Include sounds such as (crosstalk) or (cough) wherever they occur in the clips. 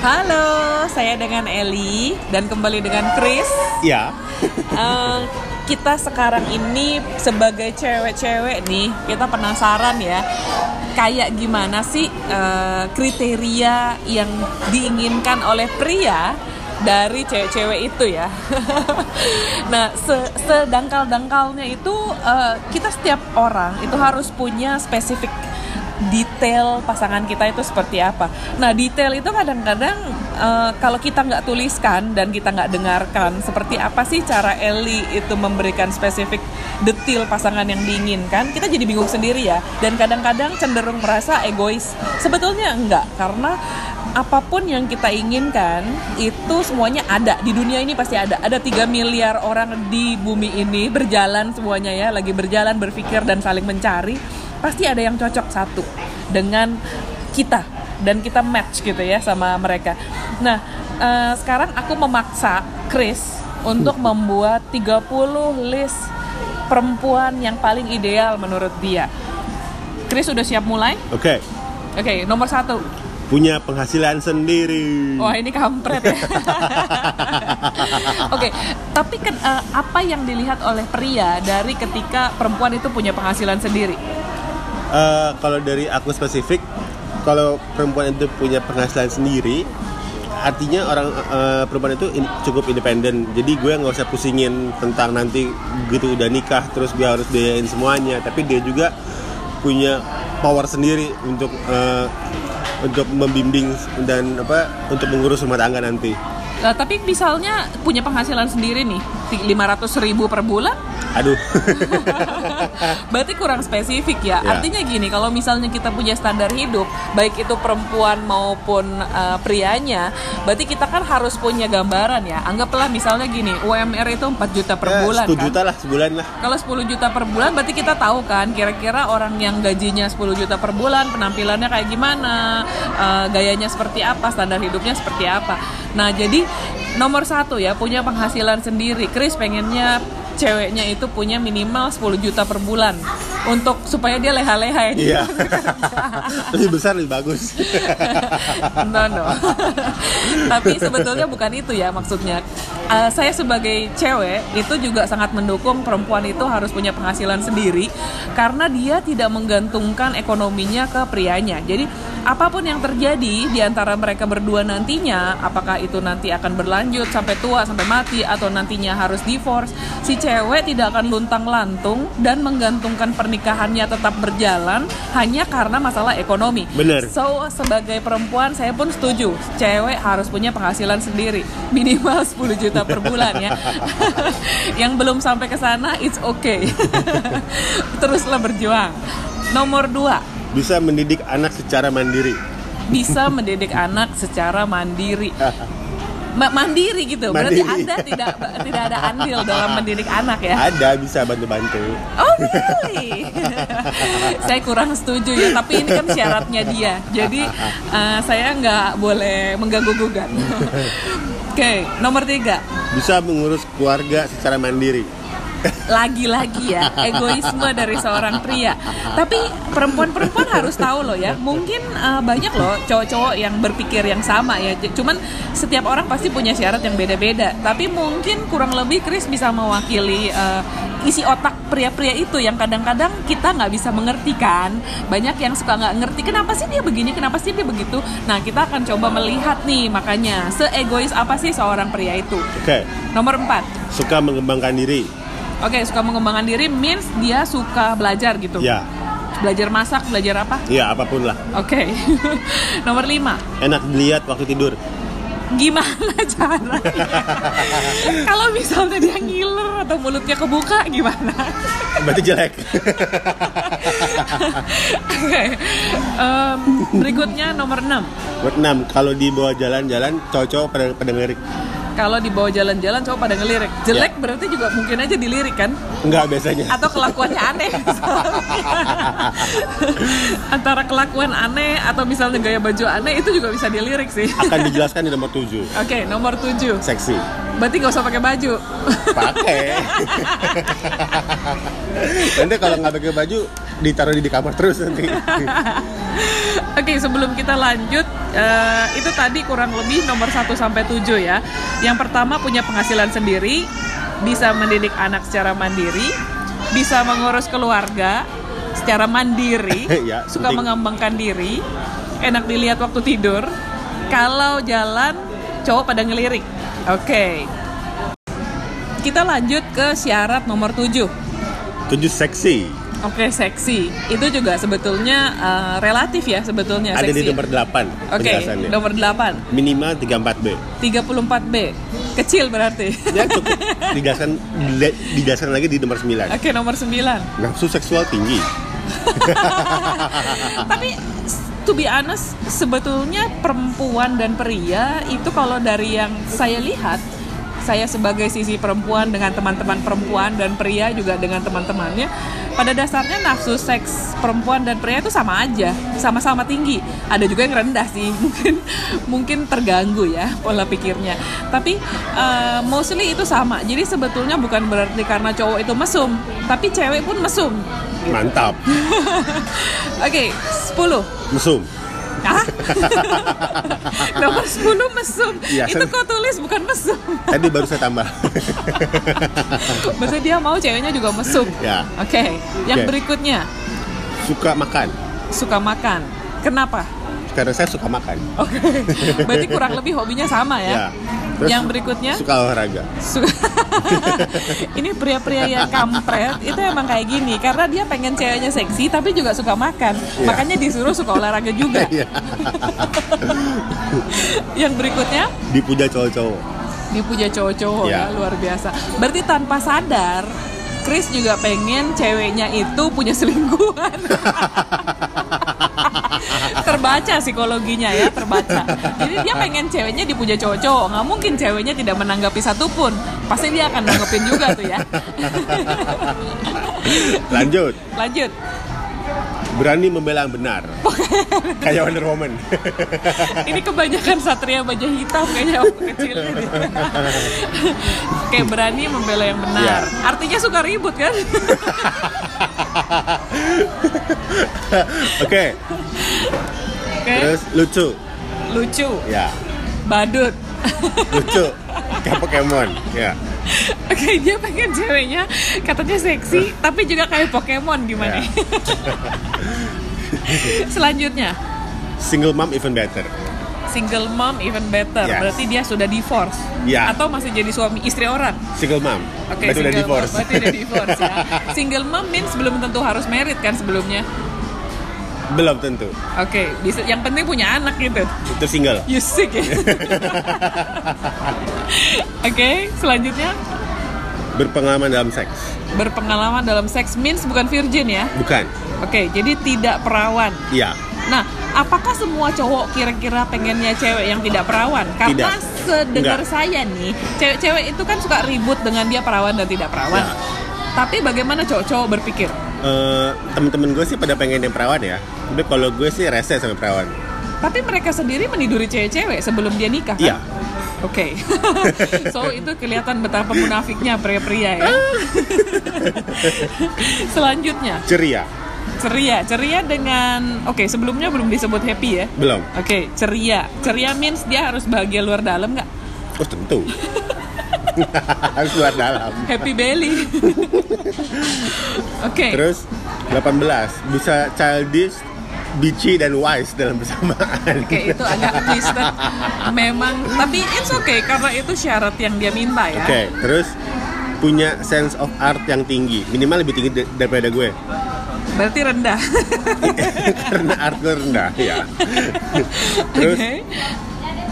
Halo, saya dengan Eli dan kembali dengan Chris. Ya. Eh, kita sekarang ini sebagai cewek-cewek nih, kita penasaran ya, kayak gimana sih eh, kriteria yang diinginkan oleh pria dari cewek-cewek itu ya. (laughs) nah, se- sedangkal-dangkalnya itu eh, kita setiap orang itu harus punya spesifik detail pasangan kita itu seperti apa. Nah detail itu kadang-kadang eh, kalau kita nggak tuliskan dan kita nggak dengarkan seperti apa sih cara Eli itu memberikan spesifik detail pasangan yang diinginkan, kita jadi bingung sendiri ya. Dan kadang-kadang cenderung merasa egois. Sebetulnya enggak karena apa pun yang kita inginkan itu semuanya ada di dunia ini pasti ada. Ada 3 miliar orang di bumi ini berjalan semuanya ya, lagi berjalan berpikir dan saling mencari pasti ada yang cocok satu dengan kita dan kita match gitu ya sama mereka. Nah, eh, sekarang aku memaksa Chris untuk membuat 30 list perempuan yang paling ideal menurut dia. Chris sudah siap mulai? Oke. Oke, nomor satu. Punya penghasilan sendiri. Wah ini kampret ya. (laughs) Oke, tapi kan, eh, apa yang dilihat oleh pria dari ketika perempuan itu punya penghasilan sendiri? Eh, kalau dari aku spesifik, kalau perempuan itu punya penghasilan sendiri, artinya orang eh, perempuan itu in- cukup independen. Jadi gue nggak usah pusingin tentang nanti gitu udah nikah terus gue harus biayain semuanya. Tapi dia juga punya power sendiri untuk eh, untuk membimbing dan apa untuk mengurus rumah tangga nanti. Nah, tapi misalnya punya penghasilan sendiri nih, 500 ribu per bulan, Aduh. (laughs) berarti kurang spesifik ya. Ya. Artinya gini, kalau misalnya kita punya standar hidup, baik itu perempuan maupun eh, prianya, berarti kita kan harus punya gambaran ya. Anggaplah misalnya gini, UMR itu 4 juta per Ya, bulan 10 kan. juta lah sebulan lah. Kalau 10 juta per bulan berarti kita tahu kan kira-kira orang yang gajinya 10 juta per bulan penampilannya kayak gimana, eh, gayanya seperti apa, standar hidupnya seperti apa. Nah jadi nomor satu ya punya penghasilan sendiri. Chris pengennya ceweknya itu punya minimal 10 juta per bulan untuk supaya dia leha-leha ya. Iya. (laughs) lebih besar lebih bagus. (laughs) no no tapi sebetulnya bukan itu ya maksudnya Eh, saya sebagai cewek itu juga sangat mendukung perempuan itu harus punya penghasilan sendiri karena dia tidak menggantungkan ekonominya ke prianya jadi apa pun yang terjadi di antara mereka berdua nantinya apakah itu nanti akan berlanjut sampai tua sampai mati atau nantinya harus divorce si cewek tidak akan luntang lantung dan menggantungkan pernikahannya tetap berjalan hanya karena masalah ekonomi Bener. So sebagai perempuan saya pun setuju cewek harus punya penghasilan sendiri minimal (laughs) 10 juta per bulan ya. (laughs) Yang belum sampai ke sana it's okay. (laughs) Teruslah berjuang. Nomor dua Bisa mendidik anak secara mandiri. bisa mendidik anak secara mandiri. (laughs) Ma- mandiri gitu. Berarti Mandiri. Anda tidak tidak ada andil dalam mendidik anak ya. Ada bisa bantu-bantu. Oh really? (laughs) saya kurang setuju ya, tapi ini kan syaratnya dia. Jadi (laughs) eh, saya nggak boleh mengganggu gugat. Oke, nomor tiga. Bisa mengurus keluarga secara mandiri. Lagi-lagi ya, egoisme dari seorang pria. Tapi perempuan-perempuan harus tahu loh ya, mungkin eh, banyak loh cowok-cowok yang berpikir yang sama ya. Cuman setiap orang pasti punya syarat yang beda-beda. Tapi mungkin kurang lebih Chris bisa mewakili eh, isi otak pria-pria itu yang kadang-kadang kita nggak bisa mengerti kan. Banyak yang suka nggak ngerti kenapa sih dia begini, kenapa sih dia begitu. Nah kita akan coba melihat nih makanya seegois apa sih seorang pria itu. Oke. Nomor 4 Suka mengembangkan diri. Oke, suka mengembangkan diri means dia suka belajar gitu. Ya. Belajar masak, belajar apa? Ya apa pun lah. Oke. (laughs) Nomor 5. Enak dilihat waktu tidur. Gimana (laughs) caranya? (laughs) Kalau misalnya dia ngiler atau mulutnya kebuka gimana? Berarti jelek. Oke. Em, berikutnya nomor 6. Buat enam, kalau dibawa jalan-jalan, cowok-cowok pada, pada ngelirik. Kalau dibawa jalan-jalan coba pada ngelirik. Jelek berarti juga mungkin aja dilirik kan? Enggak biasanya. Atau kelakuannya aneh. (laughs) Antara kelakuan aneh atau misalnya gaya baju aneh itu juga bisa dilirik sih. Akan dijelaskan di nomor 7. (laughs) Oke, nomor 7. Seksi. Berarti nggak usah pakai baju. Pakai. (laughs) Nanti kalau nggak pakai baju, ditaruh di, di kamar terus nanti. (laughs) Oke, sebelum kita lanjut, eh, itu tadi kurang lebih nomor 1 sampai 7 ya. Yang pertama punya penghasilan sendiri, bisa mendidik anak secara mandiri, bisa mengurus keluarga secara mandiri, (laughs) Ya, suka penting. mengembangkan diri, enak dilihat waktu tidur. Kalau jalan, cowok pada ngelirik. Oke. Kita lanjut ke syarat nomor 7. Tujuh seksi. Oke, seksi. Itu juga sebetulnya eh, relatif ya sebetulnya Ada di seksi. nomor 8 Oke, penjelasannya. nomor 8. Minimal 34B. 34B. Kecil berarti. Ya cukup dijelaskan dile- dijelaskan lagi di nomor 9. Oke, nomor 9. Nafsu seksual tinggi. (laughs) Tapi to be honest, sebetulnya perempuan dan pria itu kalau dari yang saya lihat saya sebagai sisi perempuan dengan teman-teman perempuan dan pria juga dengan teman-temannya pada dasarnya nafsu seks perempuan dan pria itu sama aja sama-sama tinggi. Ada juga yang rendah sih (laughs) mungkin mungkin terganggu ya pola pikirnya. Tapi eh, mostly itu sama. Jadi sebetulnya bukan berarti karena cowok itu mesum tapi cewek pun mesum. Mantap. (laughs) oke 10 Mesum. Ah? (laughs) Nomor 10 mesum. Iya, itu kau tulis bukan mesum. Tadi baru saya tambah. (laughs) Maksudnya dia mau ceweknya juga mesum. Ya. Oke. Yang Oke. berikutnya Suka makan. suka makan. Kenapa? Karena saya suka makan. Oke. (laughs) Berarti kurang lebih hobinya sama ya. Ya. Terus Yang berikutnya Suka olahraga. Su- (laughs) ini pria-pria yang kampret itu emang kayak gini karena dia pengen ceweknya seksi tapi juga suka makan Iya. makanya disuruh suka olahraga juga Iya. (laughs) yang berikutnya Dipuja cowok-cowok. dipuja cowok-cowok Ya. ya luar biasa. Berarti tanpa sadar Chris juga pengen ceweknya itu punya selingkuhan. (laughs) terbaca psikologinya ya, terbaca. Jadi dia pengen ceweknya dipuja cowok-cowok. Nggak mungkin ceweknya tidak menanggapi satupun. Pasti dia akan nanggepin juga tuh ya. (laughs) Lanjut. Lanjut. Berani membela yang benar. (laughs) Kayak Wonder Woman. Ini kebanyakan satria baju hitam kayaknya waktu kecil. Kayak berani membela yang benar. Iya. Artinya suka ribut kan? (laughs) Oke. Oke. Terus lucu. Lucu. Ya. Badut. Lucu. (laughs) Kayak Pokemon. Ya. Oke, dia pengen ceweknya katanya seksi, tapi juga kayak Pokemon gimana? Ya. (laughs) Selanjutnya, Single mom even better. single mom even better. Yes. Berarti dia sudah divorce. Ya. Atau masih jadi suami istri orang. Single mom. Oke, Berarti udah divorce. mom. Berarti udah divorce ya. (laughs) Single mom means belum tentu harus married kan sebelumnya. Belum tentu. Oke, bisa yang penting punya anak gitu. Itu single. You sick ya. (laughs) Oke, selanjutnya Berpengalaman dalam seks. berpengalaman dalam seks means bukan virgin ya. Bukan. Oke, jadi tidak perawan. Iya. Nah, apakah semua cowok kira-kira pengennya cewek yang tidak perawan? Karena Tidak. sedengar Enggak. saya nih, cewek-cewek itu kan suka ribut dengan dia perawan dan tidak perawan. Ya. Tapi bagaimana cowok-cowok berpikir? Eh, temen-temen gue sih pada pengen yang perawan ya. Tapi kalau gue sih rese sama perawan. Tapi mereka sendiri meniduri cewek-cewek sebelum dia nikah kan? Iya. Oke. (laughs) so itu kelihatan betapa munafiknya pria-pria ya. (laughs) Selanjutnya, Ceria. ceria. Ceria dengan oke, sebelumnya belum disebut happy ya. Belum. Oke, ceria. Ceria means dia harus bahagia luar dalam nggak? Oh tentu. (laughs) (laughs) Luar dalam. Happy belly. (laughs) Oke. Terus 18 bisa childish, bitchy dan wise dalam bersamaan. Oke, itu agak twisted. Memang, tapi it's okay karena itu syarat yang dia minta ya. Oke, terus punya sense of art yang tinggi, minimal lebih tinggi da- daripada gue. Berarti rendah. (laughs) Karena art gue rendah, ya. terus Oke.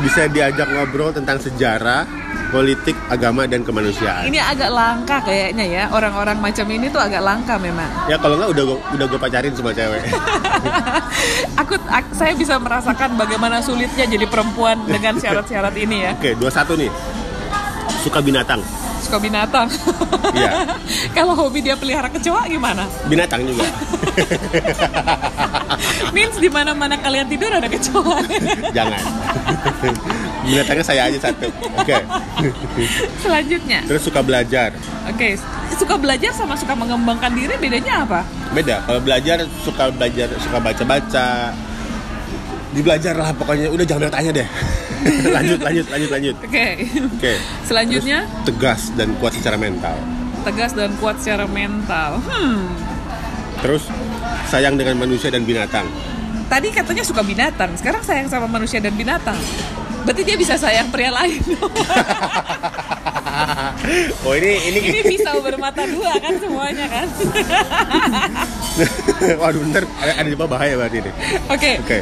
bisa diajak ngobrol tentang sejarah, politik, agama dan kemanusiaan. Ini agak langka kayaknya ya. Orang-orang macam ini tuh agak langka memang. (laughs) Ya kalau nggak udah gue, udah gue pacarin semua cewek. (laughs) Aku, ak- saya bisa merasakan bagaimana sulitnya jadi perempuan dengan syarat-syarat ini ya. Oke, 21 nih. Suka binatang. Suka binatang. Iya. (laughs) Kalau hobi dia pelihara kecoa gimana? binatang juga (laughs) Means di mana-mana kalian tidur ada kecoa. (laughs) jangan binatangnya saya aja satu oke Selanjutnya, terus suka belajar oke, suka belajar sama suka mengembangkan diri bedanya apa? beda kalau belajar suka belajar suka baca baca dibelajar lah pokoknya udah jangan banyak tanya deh (laughs) lanjut lanjut lanjut lanjut Oke. oke Selanjutnya, Terus tegas dan kuat secara mental tegas dan kuat secara mental. Hmm. terus sayang dengan manusia dan binatang Tadi katanya suka binatang, sekarang sayang sama manusia dan binatang. Berarti dia bisa sayang pria lain. (laughs) oh ini ini, Ini pisau bermata dua kan semuanya kan. (laughs) waduh ntar ada, ada di bahaya berarti ini Oke, oke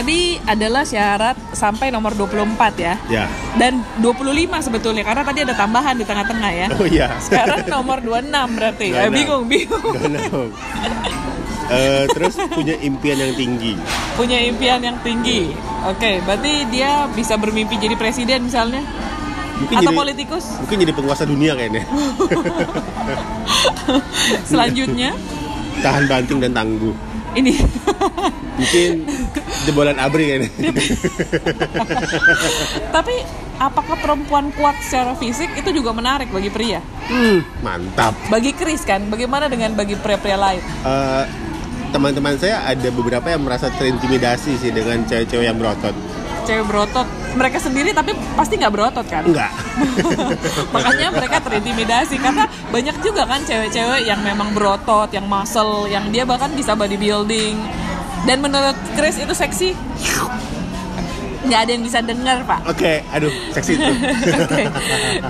tadi adalah syarat sampai nomor 24 ya. ya Dan 25 sebetulnya karena tadi ada tambahan di tengah-tengah ya. oh iya Sekarang nomor 26 berarti. Eh, 26. bingung, bingung. Eh, terus punya impian yang tinggi Punya impian yang tinggi. Oke, berarti dia bisa bermimpi jadi presiden misalnya mungkin atau jadi politikus. mungkin jadi penguasa dunia kayaknya (laughs) Selanjutnya tahan banting dan tangguh. Ini. Mungkin jebolan abri kayaknya. Tapi apakah perempuan kuat secara fisik itu juga menarik bagi pria? hmm, mantap. Bagi Chris kan, bagaimana dengan bagi pria-pria lain? Eh, teman-teman saya ada beberapa yang merasa terintimidasi sih dengan cewek-cewek yang berotot Cewek berotot, mereka sendiri tapi pasti nggak berotot kan? enggak (laughs) Makanya mereka terintimidasi karena banyak juga kan cewek-cewek yang memang berotot, yang muscle, yang dia bahkan bisa bodybuilding. Dan menurut Chris itu seksi. Nggak ada yang bisa dengar pak. oke aduh seksi itu (laughs) Oke.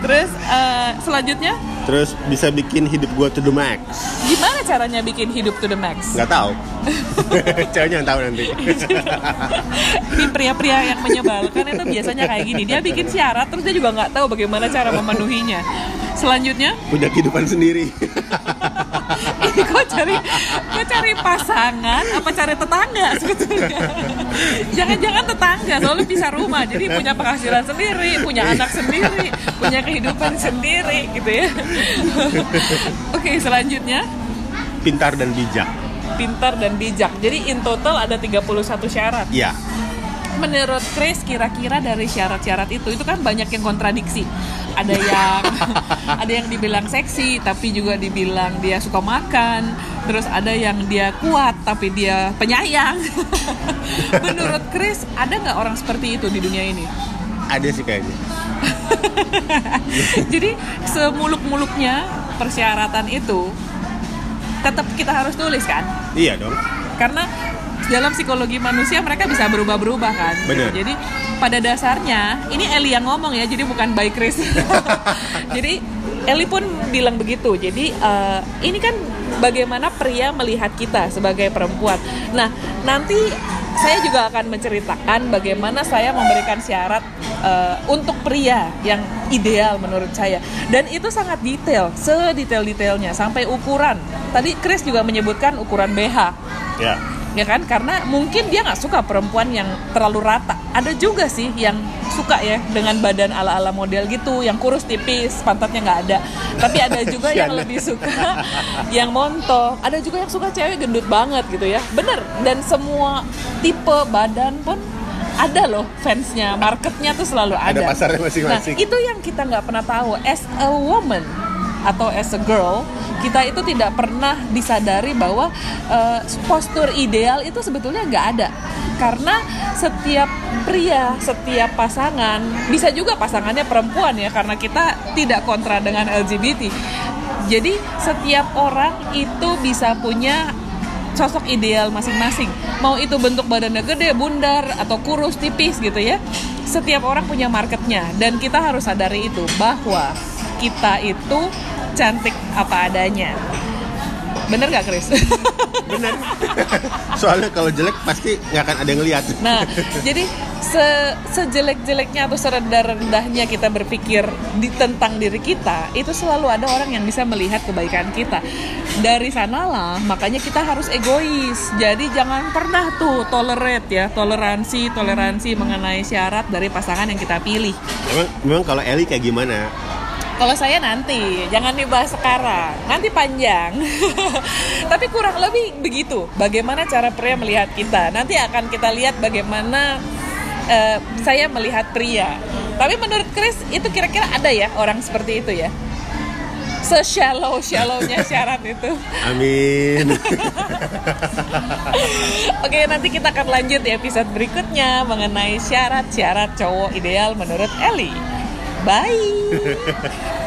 Terus eh, selanjutnya terus bisa bikin hidup gua to the max gimana caranya bikin hidup to the max? nggak tahu (laughs) ceweknya yang tahu nanti (laughs) Ini pria-pria yang menyebalkan itu biasanya kayak gini. Dia bikin syarat terus dia juga nggak tahu bagaimana cara memenuhinya. Selanjutnya, punya kehidupan sendiri kok cari kok cari pasangan apa cari tetangga sebetulnya? Jangan-jangan tetangga soalnya bisa rumah jadi punya penghasilan sendiri, punya anak sendiri, punya kehidupan sendiri gitu ya. Oke, selanjutnya pintar dan bijak pintar dan bijak. Jadi in total ada 31 syarat. ya Menurut Chris kira-kira dari syarat-syarat itu itu kan banyak yang kontradiksi. Ada yang (laughs) ada yang dibilang seksi tapi juga dibilang dia suka makan. Terus ada yang dia kuat tapi dia penyayang. (laughs) Menurut Chris ada nggak orang seperti itu di dunia ini? ada sih kayaknya (laughs) Jadi semuluk-muluknya persyaratan itu tetap kita harus tulis kan? iya dong karena dalam psikologi manusia mereka bisa berubah-berubah kan. Bener. jadi pada dasarnya ini Eli yang ngomong ya jadi bukan by Chris. (laughs) Jadi Eli pun bilang begitu. Jadi eh, ini kan bagaimana pria melihat kita sebagai perempuan. Nah nanti saya juga akan menceritakan bagaimana saya memberikan syarat eh, untuk pria yang ideal menurut saya. Dan itu sangat detail sedetail-detailnya sampai ukuran. Tadi Chris juga menyebutkan ukuran BH ya ya kan? Karena mungkin dia nggak suka perempuan yang terlalu rata. Ada juga sih yang suka ya dengan badan ala ala model gitu yang kurus tipis pantatnya nggak ada. Tapi ada (laughs) juga yang lebih suka yang montok. Ada juga yang suka cewek gendut banget gitu ya. Bener. Dan semua tipe badan pun ada loh fansnya marketnya tuh selalu ada, Ada. pasarnya masing-masing. nah itu yang kita nggak pernah tahu. As a woman atau as a girl kita itu tidak pernah disadari bahwa eh, postur ideal itu sebetulnya nggak ada karena setiap pria setiap pasangan bisa juga pasangannya perempuan ya karena kita tidak kontra dengan LGBT jadi setiap orang itu bisa punya sosok ideal masing-masing. Mau itu bentuk badannya gede, bundar, atau kurus, tipis gitu ya. Setiap orang punya marketnya dan kita harus sadari itu bahwa kita itu cantik apa adanya. Bener gak Chris? (laughs) bener soalnya kalau jelek pasti nggak akan ada yang lihat Nah, jadi se sejelek-jeleknya atau serendah-rendahnya kita berpikir di tentang diri kita, itu selalu ada orang yang bisa melihat kebaikan kita. Dari sanalah makanya kita harus egois. Jadi jangan pernah tuh tolerate ya, toleransi, toleransi mengenai syarat dari pasangan yang kita pilih. memang memang kalau Eli kayak gimana Kalau saya nanti, jangan dibahas sekarang. Nanti panjang. (laughs) Tapi kurang lebih begitu. Bagaimana cara pria melihat kita? Nanti akan kita lihat bagaimana eh, saya melihat pria. Tapi menurut Chris itu kira-kira ada ya orang seperti itu ya? Se-shallow shallownya (laughs) syarat itu. Amin (laughs) Oke, nanti kita akan lanjut di episode berikutnya mengenai syarat-syarat cowok ideal menurut Ellie. Bye. (laughs)